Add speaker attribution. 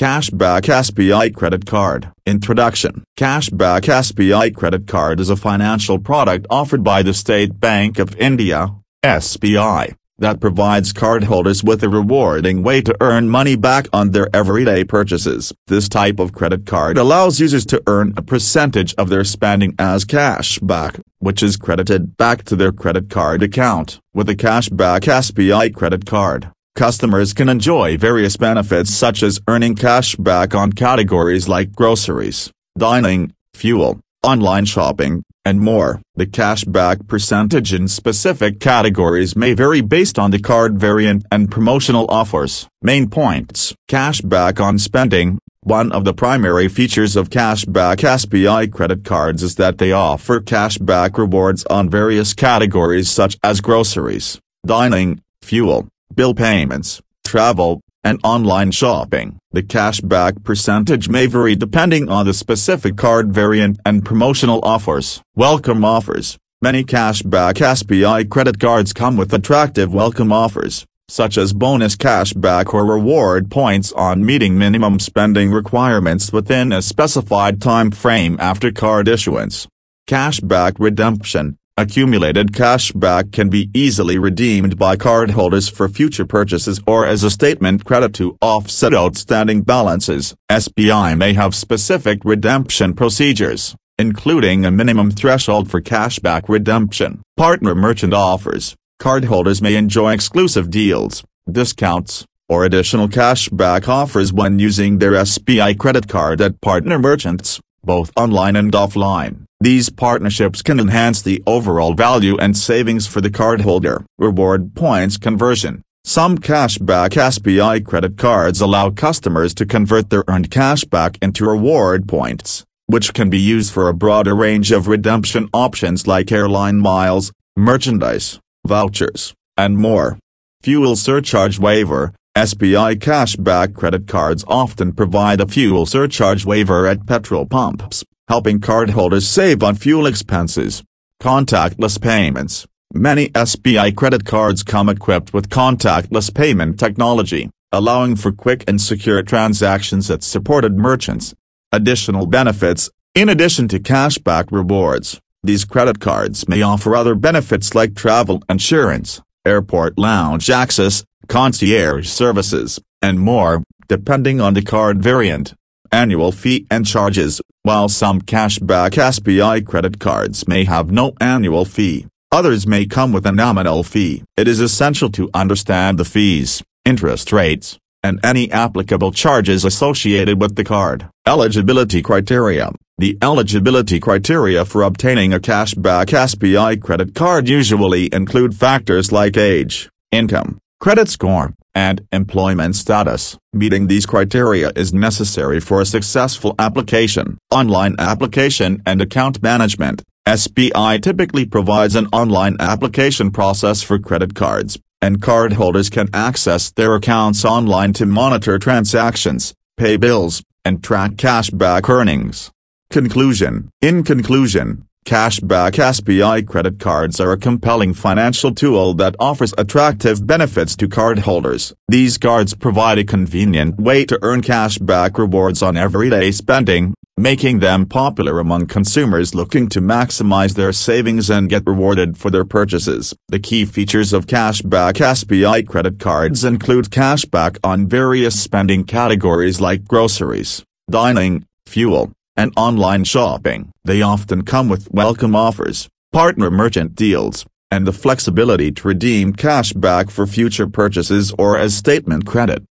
Speaker 1: Cashback SBI Credit Card Introduction Cashback SBI Credit Card is a financial product offered by the State Bank of India, SBI, that provides cardholders with a rewarding way to earn money back on their everyday purchases. This type of credit card allows users to earn a percentage of their spending as cashback, which is credited back to their credit card account. With a Cashback SBI Credit Card, Customers can enjoy various benefits such as earning cash back on categories like groceries, dining, fuel, online shopping, and more. The cashback percentage in specific categories may vary based on the card variant and promotional offers. Main points Cashback on spending. One of the primary features of Cashback SBI credit cards is that they offer cashback rewards on various categories such as groceries, dining, fuel, bill payments, travel, and online shopping. The cashback percentage may vary depending on the specific card variant and promotional offers. Welcome offers. Many cashback SBI credit cards come with attractive welcome offers, such as bonus cashback or reward points on meeting minimum spending requirements within a specified time frame after card issuance. Cashback redemption. Accumulated cashback can be easily redeemed by cardholders for future purchases or as a statement credit to offset outstanding balances. SBI may have specific redemption procedures, including a minimum threshold for cashback redemption. Partner merchant offers. Cardholders may enjoy exclusive deals, discounts, or additional cashback offers when using their SBI credit card at partner merchants, both online and offline. These partnerships can enhance the overall value and savings for the cardholder. Reward points conversion. Some cashback SBI credit cards allow customers to convert their earned cashback into reward points, which can be used for a broader range of redemption options like airline miles, merchandise, vouchers, and more. Fuel surcharge waiver. SBI cashback credit cards often provide a fuel surcharge waiver at petrol pumps helping cardholders save on fuel expenses. Contactless payments. Many SBI credit cards come equipped with contactless payment technology, allowing for quick and secure transactions at supported merchants. Additional benefits. In addition to cashback rewards, these credit cards may offer other benefits like travel insurance, airport lounge access, concierge services, and more, depending on the card variant annual fee and charges, while some cashback SBI credit cards may have no annual fee, others may come with a nominal fee. It is essential to understand the fees, interest rates, and any applicable charges associated with the card. Eligibility criteria. The eligibility criteria for obtaining a cashback SBI credit card usually include factors like age, income, credit score, and employment status. Meeting these criteria is necessary for a successful application. Online application and account management. SBI typically provides an online application process for credit cards, and cardholders can access their accounts online to monitor transactions, pay bills, and track cashback earnings. Conclusion In conclusion, Cashback SBI credit cards are a compelling financial tool that offers attractive benefits to cardholders. These cards provide a convenient way to earn cashback rewards on everyday spending, making them popular among consumers looking to maximize their savings and get rewarded for their purchases. The key features of Cashback SBI credit cards include cashback on various spending categories like groceries, dining, fuel, and online shopping. They often come with welcome offers, partner merchant deals, and the flexibility to redeem cash back for future purchases or as statement credit.